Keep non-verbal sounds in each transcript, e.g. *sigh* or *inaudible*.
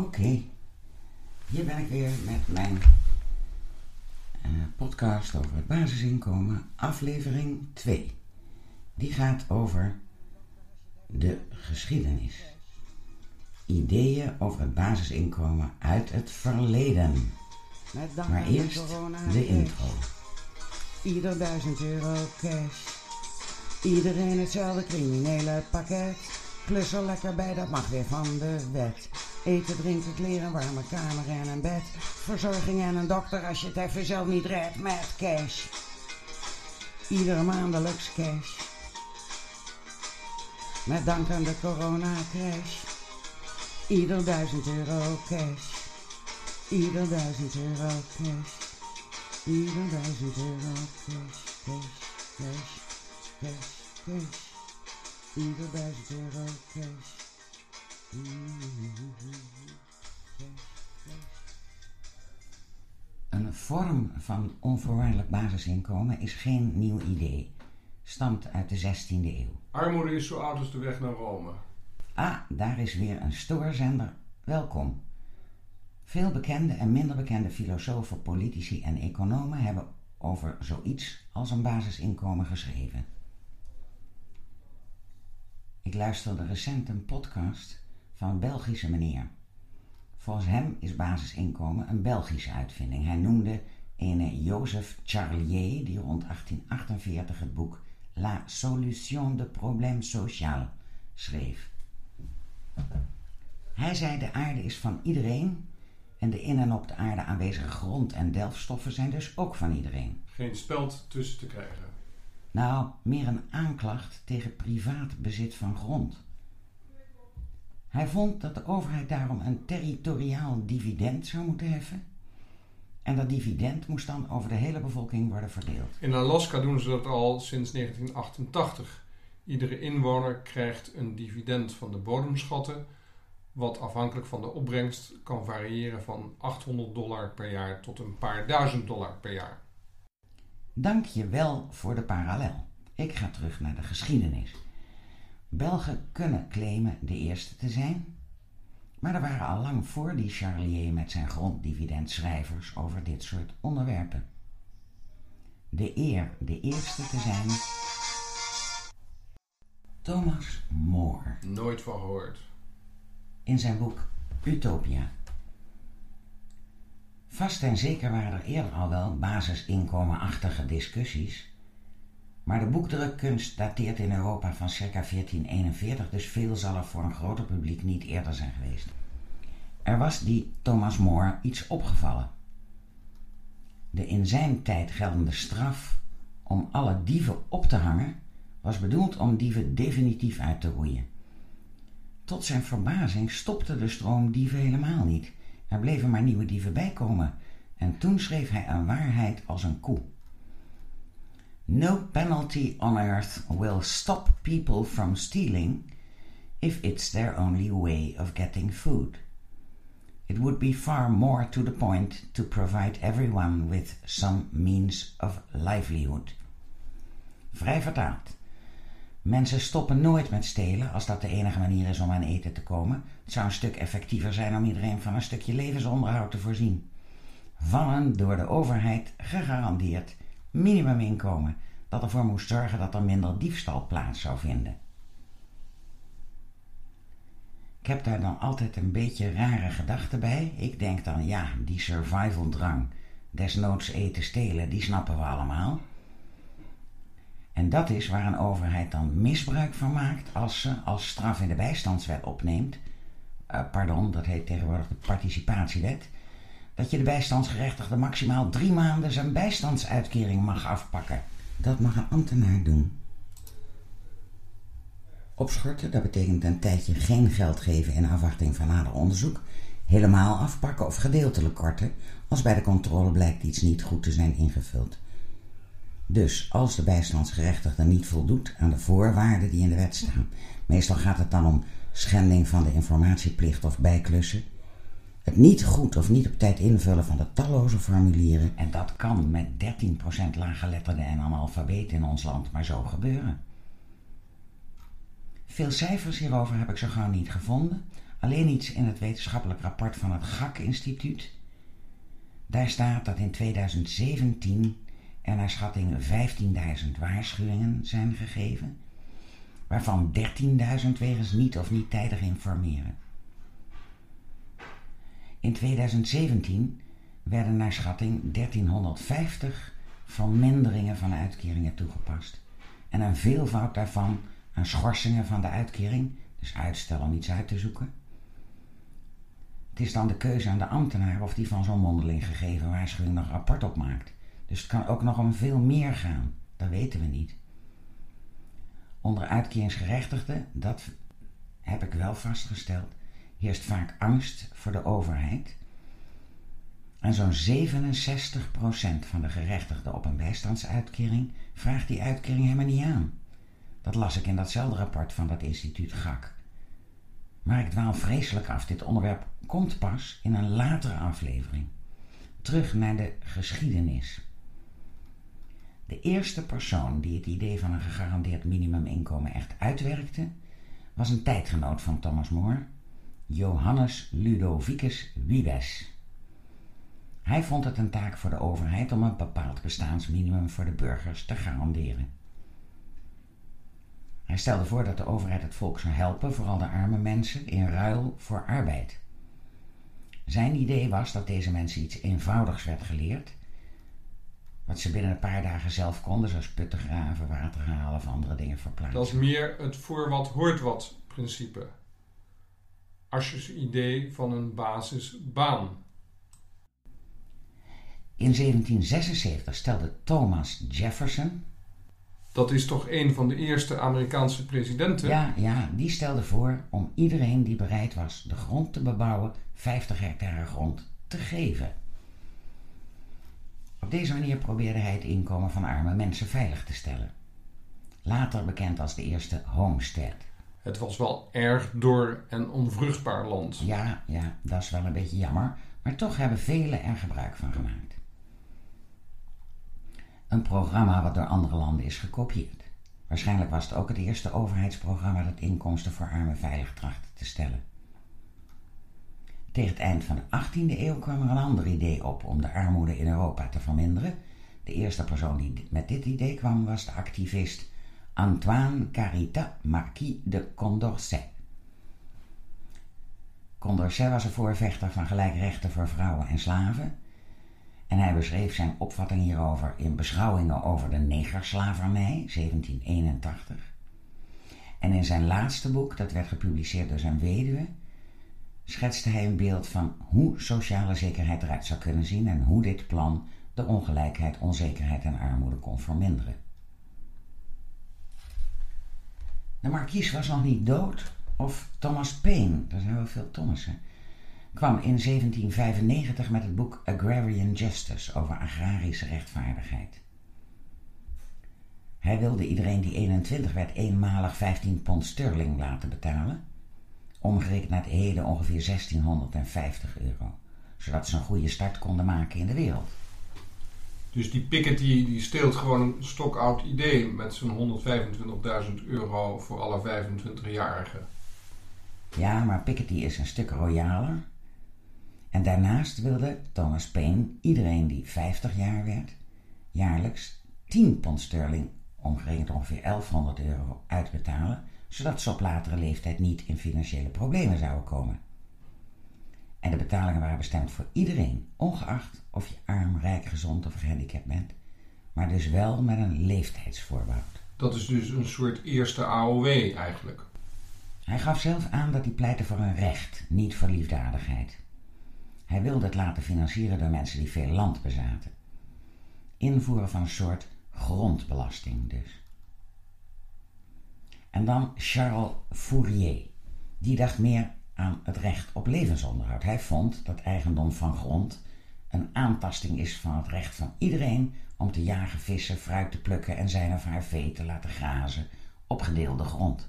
Oké, hier ben ik weer met mijn uh, podcast over het basisinkomen, aflevering 2. Die gaat over de geschiedenis. Ideeën over het basisinkomen uit het verleden. Maar eerst de intro. Ieder duizend euro cash. Iedereen hetzelfde criminele pakket. Klus er lekker bij, dat mag weer van de wet. Eten, drinken, kleren, warme kamer en een bed. Verzorging en een dokter als je het even zelf niet redt met cash. Iedere maandelijks cash. Met dank aan de corona-crash. Ieder duizend euro cash. Ieder duizend euro cash. Ieder duizend euro cash. Cash, cash, cash, cash. Ieder duizend euro cash. Een vorm van onvoorwaardelijk basisinkomen is geen nieuw idee. Stamt uit de 16e eeuw. Armoede is zo oud als de weg naar Rome. Ah, daar is weer een stoorzender. Welkom. Veel bekende en minder bekende filosofen, politici en economen hebben over zoiets als een basisinkomen geschreven. Ik luisterde recent een podcast van een Belgische meneer. Volgens hem is basisinkomen een Belgische uitvinding. Hij noemde een Joseph Charlier, die rond 1848 het boek La solution de problème social schreef. Hij zei de aarde is van iedereen en de in en op de aarde aanwezige grond en delfstoffen zijn dus ook van iedereen. Geen speld tussen te krijgen. Nou, meer een aanklacht tegen privaat bezit van grond. Hij vond dat de overheid daarom een territoriaal dividend zou moeten heffen. En dat dividend moest dan over de hele bevolking worden verdeeld. In Alaska doen ze dat al sinds 1988. Iedere inwoner krijgt een dividend van de bodemschatten, wat afhankelijk van de opbrengst kan variëren van 800 dollar per jaar tot een paar duizend dollar per jaar. Dank je wel voor de parallel. Ik ga terug naar de geschiedenis. Belgen kunnen claimen de eerste te zijn, maar er waren al lang voor die Charlier met zijn gronddividend schrijvers over dit soort onderwerpen. De eer de eerste te zijn. Thomas More. Nooit van gehoord. In zijn boek Utopia. Vast en zeker waren er eerder al wel basisinkomenachtige discussies maar de boekdrukkunst dateert in Europa van circa 1441, dus veel zal er voor een groter publiek niet eerder zijn geweest. Er was die Thomas More iets opgevallen. De in zijn tijd geldende straf om alle dieven op te hangen was bedoeld om dieven definitief uit te roeien. Tot zijn verbazing stopte de stroom dieven helemaal niet. Er bleven maar nieuwe dieven bijkomen. En toen schreef hij een waarheid als een koe. No penalty on earth will stop people from stealing if it's their only way of getting food. It would be far more to the point to provide everyone with some means of livelihood. Vrij vertaald. Mensen stoppen nooit met stelen als dat de enige manier is om aan eten te komen. Het zou een stuk effectiever zijn om iedereen van een stukje levensonderhoud te voorzien. Van een door de overheid gegarandeerd minimuminkomen dat ervoor moest zorgen dat er minder diefstal plaats zou vinden. Ik heb daar dan altijd een beetje rare gedachten bij. Ik denk dan, ja, die survival drang, desnoods eten stelen, die snappen we allemaal. En dat is waar een overheid dan misbruik van maakt als ze als straf in de bijstandswet opneemt. Uh, pardon, dat heet tegenwoordig de participatiewet dat je de bijstandsgerechtigde maximaal drie maanden zijn bijstandsuitkering mag afpakken. Dat mag een ambtenaar doen. Opschorten, dat betekent een tijdje geen geld geven in afwachting van nader onderzoek. Helemaal afpakken of gedeeltelijk korten als bij de controle blijkt iets niet goed te zijn ingevuld. Dus als de bijstandsgerechtigde niet voldoet aan de voorwaarden die in de wet staan, meestal gaat het dan om schending van de informatieplicht of bijklussen, het niet goed of niet op tijd invullen van de talloze formulieren. En dat kan met 13% laaggeletterden en analfabeten in ons land maar zo gebeuren. Veel cijfers hierover heb ik zo gauw niet gevonden. Alleen iets in het wetenschappelijk rapport van het GAK-instituut. Daar staat dat in 2017 er naar schatting 15.000 waarschuwingen zijn gegeven, waarvan 13.000 wegens niet of niet tijdig informeren. In 2017 werden naar schatting 1350 verminderingen van uitkeringen toegepast en een veelvoud daarvan aan schorsingen van de uitkering, dus uitstel om iets uit te zoeken. Het is dan de keuze aan de ambtenaar of die van zo'n mondeling gegeven waarschuwing nog rapport opmaakt. Dus het kan ook nog om veel meer gaan, dat weten we niet. Onder uitkeringsgerechtigden, dat heb ik wel vastgesteld, heerst vaak angst voor de overheid. En zo'n 67% van de gerechtigden op een bijstandsuitkering vraagt die uitkering helemaal niet aan. Dat las ik in datzelfde rapport van dat instituut GAK. Maar ik dwaal vreselijk af. Dit onderwerp komt pas in een latere aflevering. Terug naar de geschiedenis. De eerste persoon die het idee van een gegarandeerd minimuminkomen echt uitwerkte, was een tijdgenoot van Thomas More, Johannes Ludovicus Wiebes. Hij vond het een taak voor de overheid om een bepaald bestaansminimum voor de burgers te garanderen. Hij stelde voor dat de overheid het volk zou helpen, vooral de arme mensen, in ruil voor arbeid. Zijn idee was dat deze mensen iets eenvoudigs werd geleerd, wat ze binnen een paar dagen zelf konden, zoals putten graven, water halen of andere dingen verplaatsen. Dat is meer het voor wat hoort wat principe. Asjes idee van een basisbaan. In 1776 stelde Thomas Jefferson. Dat is toch een van de eerste Amerikaanse presidenten? Ja, ja, die stelde voor om iedereen die bereid was de grond te bebouwen 50 hectare grond te geven. Op deze manier probeerde hij het inkomen van arme mensen veilig te stellen. Later bekend als de eerste homestead. Het was wel erg dor en onvruchtbaar land. Ja, ja, dat is wel een beetje jammer, maar toch hebben velen er gebruik van gemaakt. Een programma wat door andere landen is gekopieerd. Waarschijnlijk was het ook het eerste overheidsprogramma dat inkomsten voor armen veilig trachtte te stellen. Tegen het eind van de 18e eeuw kwam er een ander idee op om de armoede in Europa te verminderen. De eerste persoon die met dit idee kwam was de activist Antoine Carita Marquis de Condorcet. Condorcet was een voorvechter van gelijke rechten voor vrouwen en slaven. En hij beschreef zijn opvatting hierover in beschouwingen over de negerslavernij, 1781. En in zijn laatste boek, dat werd gepubliceerd door zijn weduwe, schetste hij een beeld van hoe sociale zekerheid eruit zou kunnen zien en hoe dit plan de ongelijkheid, onzekerheid en armoede kon verminderen. De markies was nog niet dood, of Thomas Paine, er zijn wel veel Thomassen, kwam in 1795 met het boek Agrarian Justice over agrarische rechtvaardigheid. Hij wilde iedereen die 21 werd eenmalig 15 pond sterling laten betalen omgerekend naar het heden ongeveer 1650 euro. Zodat ze een goede start konden maken in de wereld. Dus die Piketty die steelt gewoon een stokoud idee met zo'n 125.000 euro voor alle 25-jarigen. Ja, maar Piketty is een stuk royaler. En daarnaast wilde Thomas Paine iedereen die 50 jaar werd, jaarlijks 10 pond sterling, omgerekend ongeveer 1100 euro, uitbetalen zodat ze op latere leeftijd niet in financiële problemen zouden komen. En de betalingen waren bestemd voor iedereen, ongeacht of je arm, rijk, gezond of gehandicapt bent, maar dus wel met een leeftijdsvoorbehoud. Dat is dus een soort eerste AOW eigenlijk. Hij gaf zelf aan dat hij pleitte voor een recht, niet voor liefdadigheid. Hij wilde het laten financieren door mensen die veel land bezaten. Invoeren van een soort grondbelasting dus. En dan Charles Fourier. Die dacht meer aan het recht op levensonderhoud. Hij vond dat eigendom van grond een aantasting is van het recht van iedereen om te jagen, vissen, fruit te plukken en zijn of haar vee te laten grazen op gedeelde grond.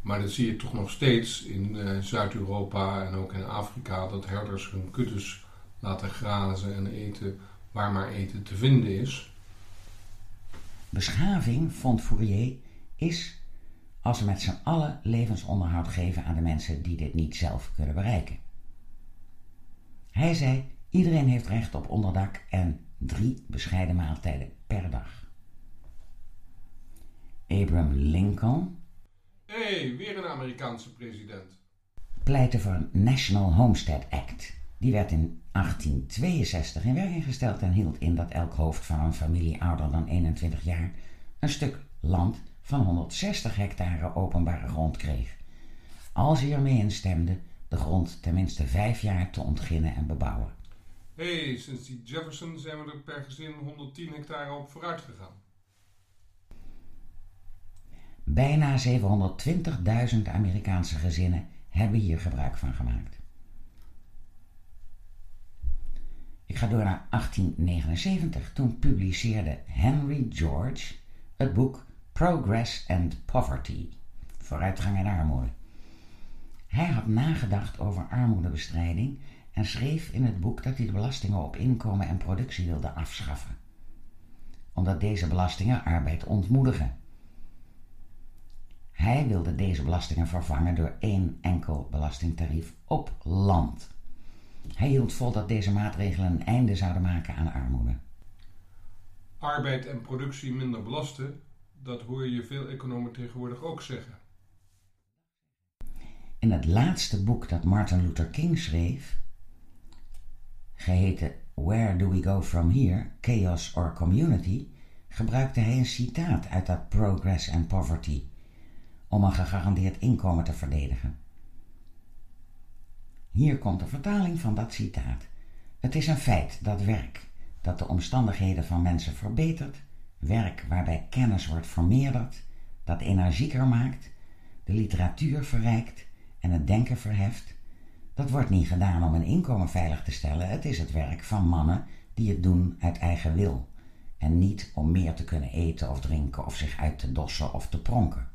Maar dat zie je toch nog steeds in uh, Zuid-Europa en ook in Afrika, dat herders hun kuddes laten grazen en eten waar maar eten te vinden is. Beschaving, vond Fourier, is als we met z'n allen levensonderhoud geven aan de mensen die dit niet zelf kunnen bereiken. Hij zei: iedereen heeft recht op onderdak en drie bescheiden maaltijden per dag. Abraham Lincoln. Hé, hey, weer een Amerikaanse president. Pleitte voor een National Homestead Act. Die werd in 1862 in werking gesteld en hield in dat elk hoofd van een familie ouder dan 21 jaar een stuk land van 160 hectare openbare grond kreeg. Als hij ermee instemde de grond tenminste vijf jaar te ontginnen en bebouwen. Hé, hey, sinds die Jefferson zijn we er per gezin 110 hectare op vooruit gegaan. Bijna 720.000 Amerikaanse gezinnen hebben hier gebruik van gemaakt. Ik ga door naar 1879. Toen publiceerde Henry George het boek Progress and Poverty. Vooruitgang en armoede. Hij had nagedacht over armoedebestrijding en schreef in het boek dat hij de belastingen op inkomen en productie wilde afschaffen. Omdat deze belastingen arbeid ontmoedigen. Hij wilde deze belastingen vervangen door één enkel belastingtarief op land. Hij hield vol dat deze maatregelen een einde zouden maken aan armoede. Arbeid en productie minder belasten, dat hoor je veel economen tegenwoordig ook zeggen. In het laatste boek dat Martin Luther King schreef, geheten Where Do We Go From Here? Chaos or Community, gebruikte hij een citaat uit dat Progress and Poverty om een gegarandeerd inkomen te verdedigen. Hier komt de vertaling van dat citaat. Het is een feit dat werk dat de omstandigheden van mensen verbetert, werk waarbij kennis wordt vermeerderd, dat energieker maakt, de literatuur verrijkt en het denken verheft, dat wordt niet gedaan om een inkomen veilig te stellen. Het is het werk van mannen die het doen uit eigen wil en niet om meer te kunnen eten of drinken of zich uit te dossen of te pronken.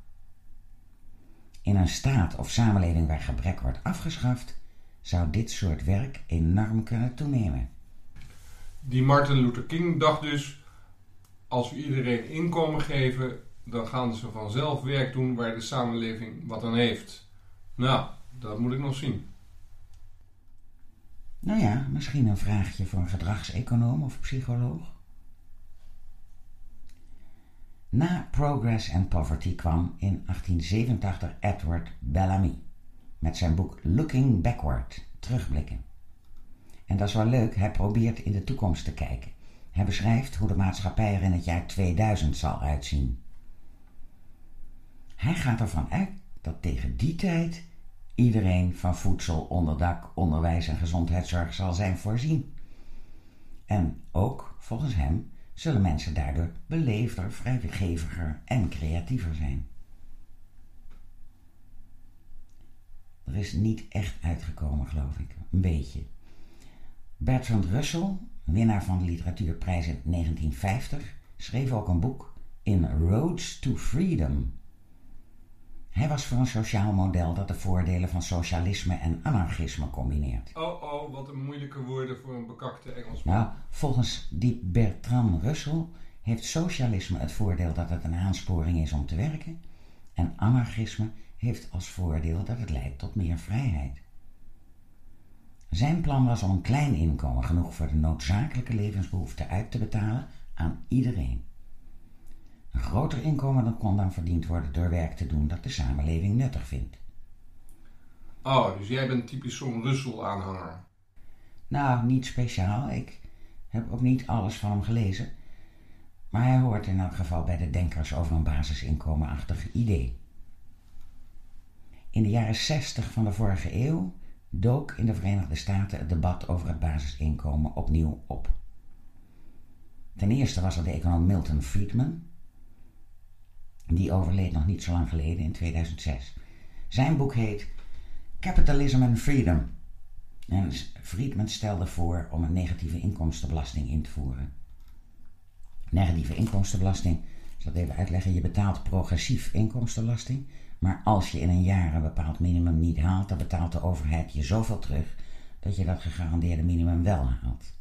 In een staat of samenleving waar gebrek wordt afgeschaft, zou dit soort werk enorm kunnen toenemen. Die Martin Luther King dacht dus: als we iedereen inkomen geven, dan gaan ze vanzelf werk doen waar de samenleving wat aan heeft. Nou, dat moet ik nog zien. Nou ja, misschien een vraagje voor een gedragseconoom of psycholoog. Na Progress and Poverty kwam in 1887 Edward Bellamy met zijn boek Looking Backward, terugblikken. En dat is wel leuk, hij probeert in de toekomst te kijken. Hij beschrijft hoe de maatschappij er in het jaar 2000 zal uitzien. Hij gaat ervan uit dat tegen die tijd iedereen van voedsel, onderdak, onderwijs en gezondheidszorg zal zijn voorzien. En ook, volgens hem, zullen mensen daardoor beleefder, vrijgeviger en creatiever zijn. Er is niet echt uitgekomen, geloof ik. Een beetje. Bertrand Russell, winnaar van de literatuurprijs in 1950, schreef ook een boek In Roads to Freedom. Hij was voor een sociaal model dat de voordelen van socialisme en anarchisme combineert. Oh oh, wat een moeilijke woorden voor een bekakte Engelsman. Nou, volgens die Bertrand Russell heeft socialisme het voordeel dat het een aansporing is om te werken en anarchisme heeft als voordeel dat het leidt tot meer vrijheid. Zijn plan was om een klein inkomen genoeg voor de noodzakelijke levensbehoeften uit te betalen aan iedereen. Een groter inkomen kon dan verdiend worden door werk te doen dat de samenleving nuttig vindt. Oh, dus jij bent typisch zo'n Russell-aanhanger? Nou, niet speciaal. Ik heb ook niet alles van hem gelezen. Maar hij hoort in elk geval bij de denkers over een basisinkomenachtig idee. In de jaren 60 van de vorige eeuw dook in de Verenigde Staten het debat over het basisinkomen opnieuw op. Ten eerste was er de econoom Milton Friedman. Die overleed nog niet zo lang geleden in 2006. Zijn boek heet Capitalism and Freedom. En Friedman stelde voor om een negatieve inkomstenbelasting in te voeren. Negatieve inkomstenbelasting, ik zal het even uitleggen, je betaalt progressief inkomstenbelasting maar als je in een jaar een bepaald minimum niet haalt, dan betaalt de overheid je zoveel terug dat je dat gegarandeerde minimum wel haalt.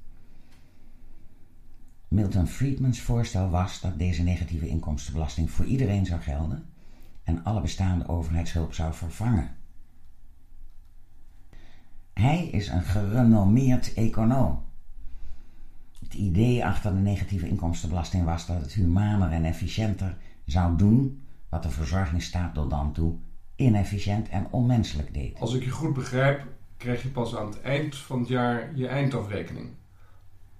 Milton Friedmans voorstel was dat deze negatieve inkomstenbelasting voor iedereen zou gelden en alle bestaande overheidshulp zou vervangen. Hij is een gerenommeerd econoom. Het idee achter de negatieve inkomstenbelasting was dat het humaner en efficiënter zou doen wat de verzorgingsstaat tot dan toe inefficiënt en onmenselijk deed. Als ik je goed begrijp, krijg je pas aan het eind van het jaar je eindafrekening.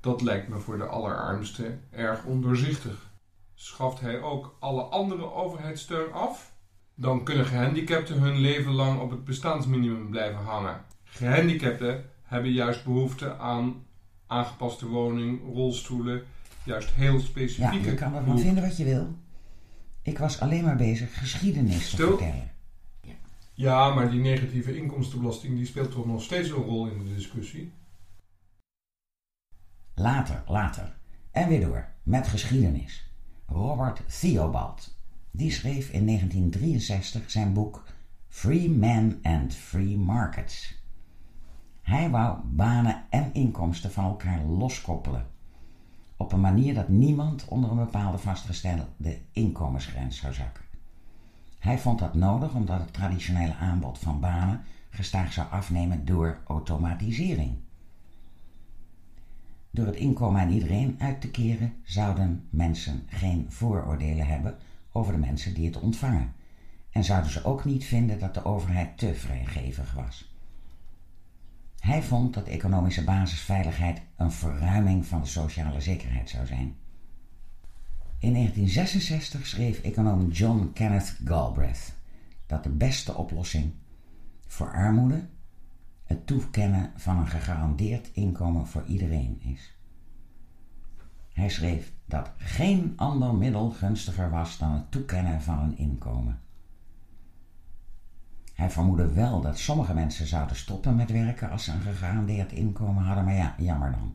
Dat lijkt me voor de allerarmsten erg ondoorzichtig. Schaft hij ook alle andere overheidssteun af? Dan kunnen gehandicapten hun leven lang op het bestaansminimum blijven hangen. Gehandicapten hebben juist behoefte aan aangepaste woning, rolstoelen, juist heel Ja, specifieke je kan ervan vinden wat je wil. Ik was alleen maar bezig geschiedenis te vertellen. Ja, maar die negatieve inkomstenbelasting die speelt toch nog steeds een rol in de discussie? Later, later. En weer door, met geschiedenis. Robert Theobald. Die schreef in 1963 zijn boek Free Men and Free Markets. Hij wou banen en inkomsten van elkaar loskoppelen. Op een manier dat niemand onder een bepaalde vastgestelde inkomensgrens zou zakken. Hij vond dat nodig omdat het traditionele aanbod van banen gestaag zou afnemen door automatisering. Door het inkomen aan iedereen uit te keren, zouden mensen geen vooroordelen hebben over de mensen die het ontvangen. En zouden ze ook niet vinden dat de overheid te vrijgevig was. Hij vond dat economische basisveiligheid een verruiming van de sociale zekerheid zou zijn. In 1966 schreef econoom John Kenneth Galbraith dat de beste oplossing voor armoede het toekennen van een gegarandeerd inkomen voor iedereen is. Hij schreef dat geen ander middel gunstiger was dan het toekennen van een inkomen. Hij vermoedde wel dat sommige mensen zouden stoppen met werken als ze een gegarandeerd inkomen hadden, maar ja, jammer dan.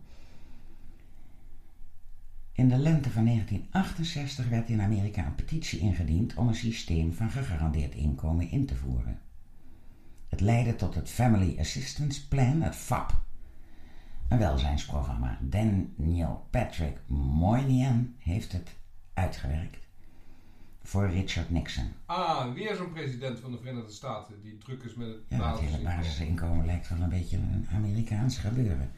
In de lente van 1968 werd in Amerika een petitie ingediend om een systeem van gegarandeerd inkomen in te voeren. Het leidde tot het Family Assistance Plan, het FAP, een welzijnsprogramma. Daniel Patrick Moynihan heeft het uitgewerkt voor Richard Nixon. Ah, weer zo'n president van de Verenigde Staten die druk is met het Ja, dat hele basisinkomen. basisinkomen lijkt wel een beetje een Amerikaans gebeuren.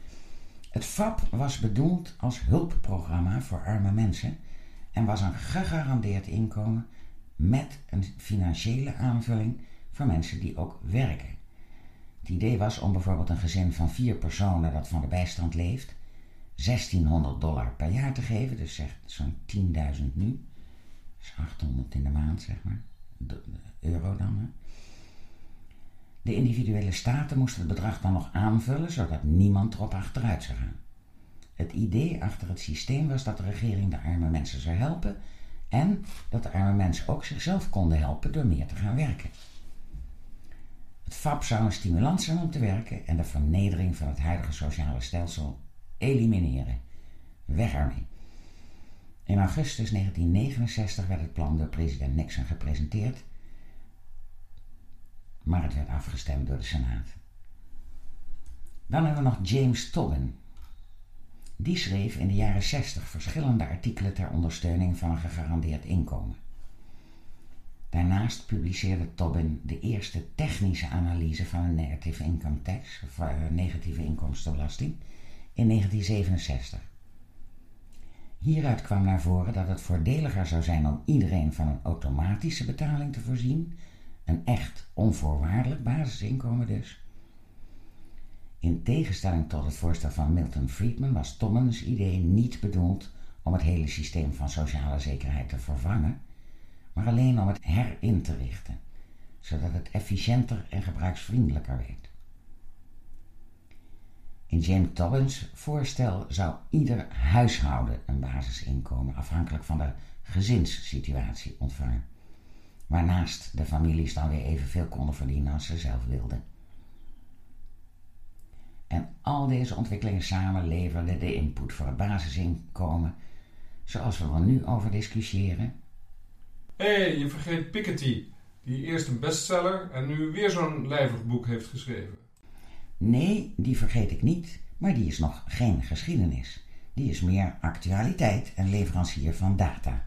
Het FAP was bedoeld als hulpprogramma voor arme mensen en was een gegarandeerd inkomen met een financiële aanvulling voor mensen die ook werken. Het idee was om bijvoorbeeld een gezin van vier personen dat van de bijstand leeft 1600 dollar per jaar te geven, dus zeg zo'n 10.000 nu. Dat is 800 in de maand, zeg maar. Euro dan, hè. De individuele staten moesten het bedrag dan nog aanvullen, zodat niemand erop achteruit zou gaan. Het idee achter het systeem was dat de regering de arme mensen zou helpen en dat de arme mensen ook zichzelf konden helpen door meer te gaan werken. Het FAP zou een stimulans zijn om te werken en de vernedering van het huidige sociale stelsel elimineren. Weg ermee. In augustus 1969 werd het plan door president Nixon gepresenteerd maar het werd afgestemd door de Senaat. Dan hebben we nog James Tobin. Die schreef in de jaren 60 verschillende artikelen ter ondersteuning van een gegarandeerd inkomen. Daarnaast publiceerde Tobin de eerste technische analyse van een negative income tax, of eh, negatieve inkomstenbelasting, in 1967. Hieruit kwam naar voren dat het voordeliger zou zijn om iedereen van een automatische betaling te voorzien, een echt onvoorwaardelijk basisinkomen dus. In tegenstelling tot het voorstel van Milton Friedman was Tommens idee niet bedoeld om het hele systeem van sociale zekerheid te vervangen, maar alleen om het herin te richten, zodat het efficiënter en gebruiksvriendelijker werd. In James Tobbins voorstel zou ieder huishouden een basisinkomen afhankelijk van de gezinssituatie ontvangen waarnaast de families dan weer evenveel konden verdienen als ze zelf wilden. En al deze ontwikkelingen samen leverden de input voor het basisinkomen, zoals we er nu over discussiëren. Hé, hey, je vergeet Piketty, die eerst een bestseller en nu weer zo'n lijvig boek heeft geschreven. Nee, die vergeet ik niet, maar die is nog geen geschiedenis. Die is meer actualiteit en leverancier van data.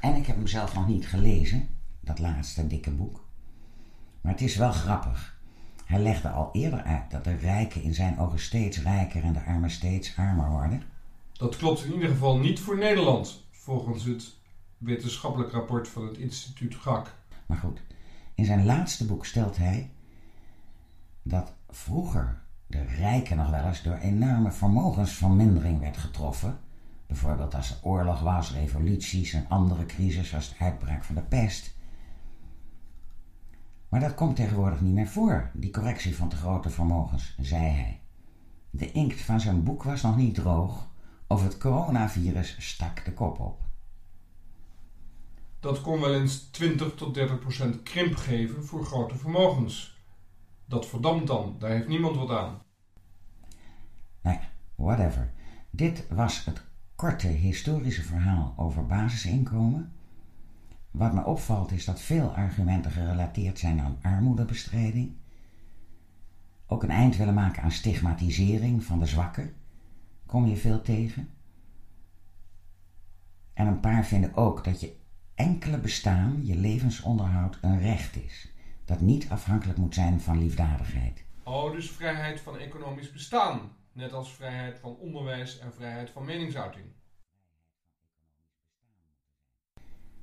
En ik heb hem zelf nog niet gelezen, dat laatste dikke boek. Maar het is wel grappig. Hij legde al eerder uit dat de rijken in zijn ogen steeds rijker en de armen steeds armer worden. Dat klopt in ieder geval niet voor Nederland, volgens het wetenschappelijk rapport van het instituut GAK. Maar goed, in zijn laatste boek stelt hij dat vroeger de rijken nog wel eens door enorme vermogensvermindering werd getroffen. Bijvoorbeeld als er oorlog was, revoluties en andere crisis zoals de uitbraak van de pest. Maar dat komt tegenwoordig niet meer voor, die correctie van te grote vermogens, zei hij. De inkt van zijn boek was nog niet droog of het coronavirus stak de kop op. Dat kon wel eens 20 tot 30 procent krimp geven voor grote vermogens. Dat verdampt dan, daar heeft niemand wat aan. Nou ja, whatever. Dit was het korte historische verhaal over basisinkomen. Wat me opvalt is dat veel argumenten gerelateerd zijn aan armoedebestrijding. Ook een eind willen maken aan stigmatisering van de zwakken. Kom je veel tegen? En een paar vinden ook dat je enkele bestaan, je levensonderhoud, een recht is. Dat niet afhankelijk moet zijn van liefdadigheid. Oh, dus vrijheid van economisch bestaan. Net als vrijheid van onderwijs en vrijheid van meningsuiting.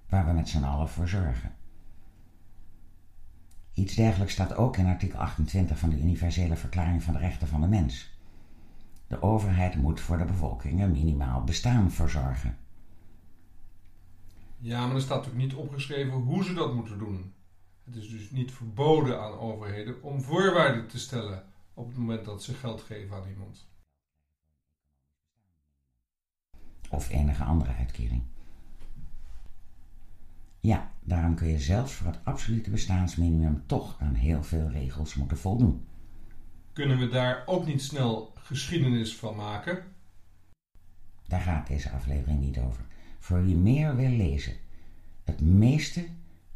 Waar we met z'n allen voor zorgen. Iets dergelijks staat ook in artikel 28 van de Universele Verklaring van de Rechten van de Mens. De overheid moet voor de bevolking een minimaal bestaan verzorgen. Ja, maar er staat natuurlijk niet opgeschreven hoe ze dat moeten doen. Het is dus niet verboden aan overheden om voorwaarden te stellen op het moment dat ze geld geven aan iemand. Of enige andere uitkering. Ja, daarom kun je zelfs voor het absolute bestaansminimum toch aan heel veel regels moeten voldoen. Kunnen we daar ook niet snel geschiedenis van maken? Daar gaat deze aflevering niet over. Voor wie meer wil lezen. Het meeste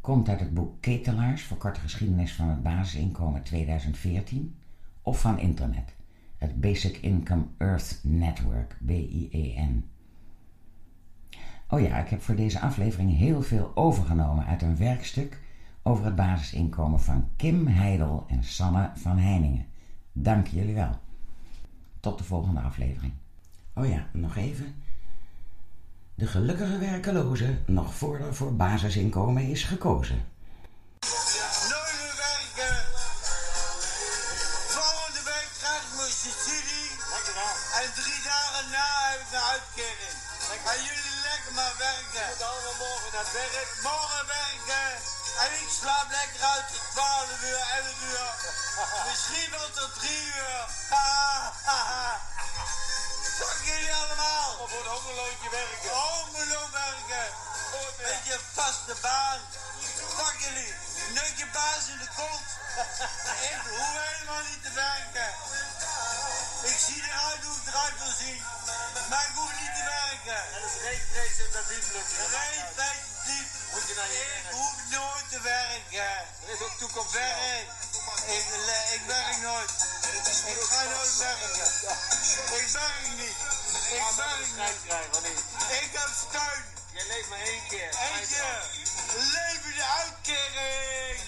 komt uit het boek Ketelaars, verkorte geschiedenis van het basisinkomen 2014, of van internet. Het Basic Income Earth Network, BIEN. Oh ja, ik heb voor deze aflevering heel veel overgenomen uit een werkstuk over het basisinkomen van Kim Heidel en Sanne van Heiningen. Dank jullie wel. Tot de volgende aflevering. Oh ja, nog even. De gelukkige werkeloze nog voor er voor basisinkomen is gekozen. Nooit meer werken. Volgende week krijg ik mijn subsidie. En drie dagen na heb ik een uitkering. Gaan jullie lekker maar werken. We allemaal morgen naar het werk. Morgen werken. En ik slaap lekker uit tot 12 uur, 11 uur. *laughs* Misschien wel tot 3 uur. Fuck jullie allemaal. Voor een hongerloontje werken. Hongerloon werken. Met je vaste baan. Fuck jullie. Neuk je baas in de kont. *laughs* ik hoef helemaal niet te werken. Ik zie eruit hoe ik eruit wil zien. Maar ik hoef niet te werken. Dat is representatief, Representatief. Moet je naar je ik hoef nooit te werken. Er is ook toekomst. Werk. Ik, ik werk nooit. Ik ga nooit werken. Ik werk niet. Ik werk niet. Ik heb steun. Je leeft maar één keer. Eén keer. Leven de uitkering.